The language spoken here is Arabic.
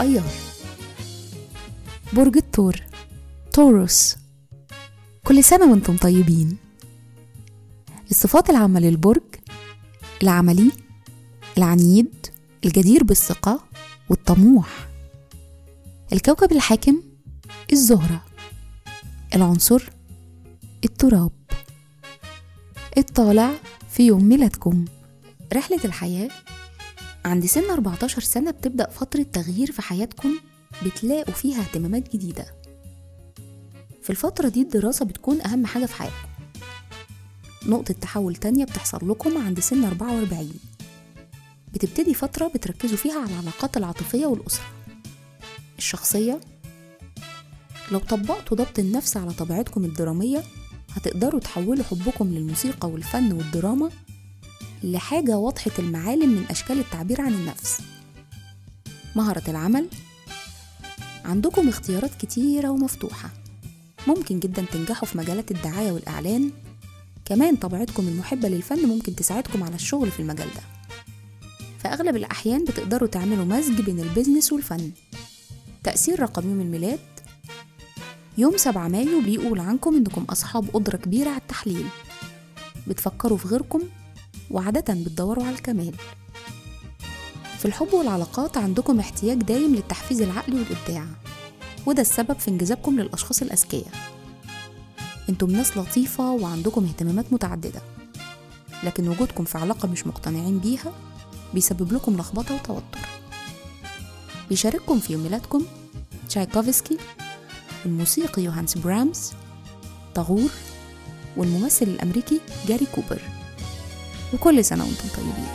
أيار. برج الثور توروس كل سنة وأنتم طيبين. الصفات العامة للبرج العملي العنيد الجدير بالثقة والطموح. الكوكب الحاكم الزهرة. العنصر التراب. الطالع في يوم ميلادكم. رحلة الحياة عند سن 14 سنة بتبدأ فترة تغيير في حياتكم بتلاقوا فيها اهتمامات جديدة. في الفترة دي الدراسة بتكون أهم حاجة في حياتكم. نقطة تحول تانية بتحصل لكم عند سن 44 بتبتدي فترة بتركزوا فيها على العلاقات العاطفية والأسرة. الشخصية لو طبقتوا ضبط النفس على طبيعتكم الدرامية هتقدروا تحولوا حبكم للموسيقى والفن والدراما لحاجة واضحة المعالم من أشكال التعبير عن النفس. مهرة العمل. عندكم اختيارات كتيرة ومفتوحة. ممكن جدا تنجحوا في مجالات الدعاية والإعلان. كمان طبيعتكم المحبة للفن ممكن تساعدكم على الشغل في المجال ده. في أغلب الأحيان بتقدروا تعملوا مزج بين البيزنس والفن. تأثير رقم يوم الميلاد. يوم 7 مايو بيقول عنكم إنكم أصحاب قدرة كبيرة على التحليل. بتفكروا في غيركم. وعادة بتدوروا على الكمال. في الحب والعلاقات عندكم احتياج دايم للتحفيز العقلي والإبداع وده السبب في انجذابكم للأشخاص الأذكياء. أنتم ناس لطيفة وعندكم اهتمامات متعددة لكن وجودكم في علاقة مش مقتنعين بيها بيسبب لكم لخبطة وتوتر. بيشارككم في ميلادكم تشايكوفسكي الموسيقي يوهانس برامز طاغور والممثل الأمريكي جاري كوبر. وكل سنة وانتم طيبين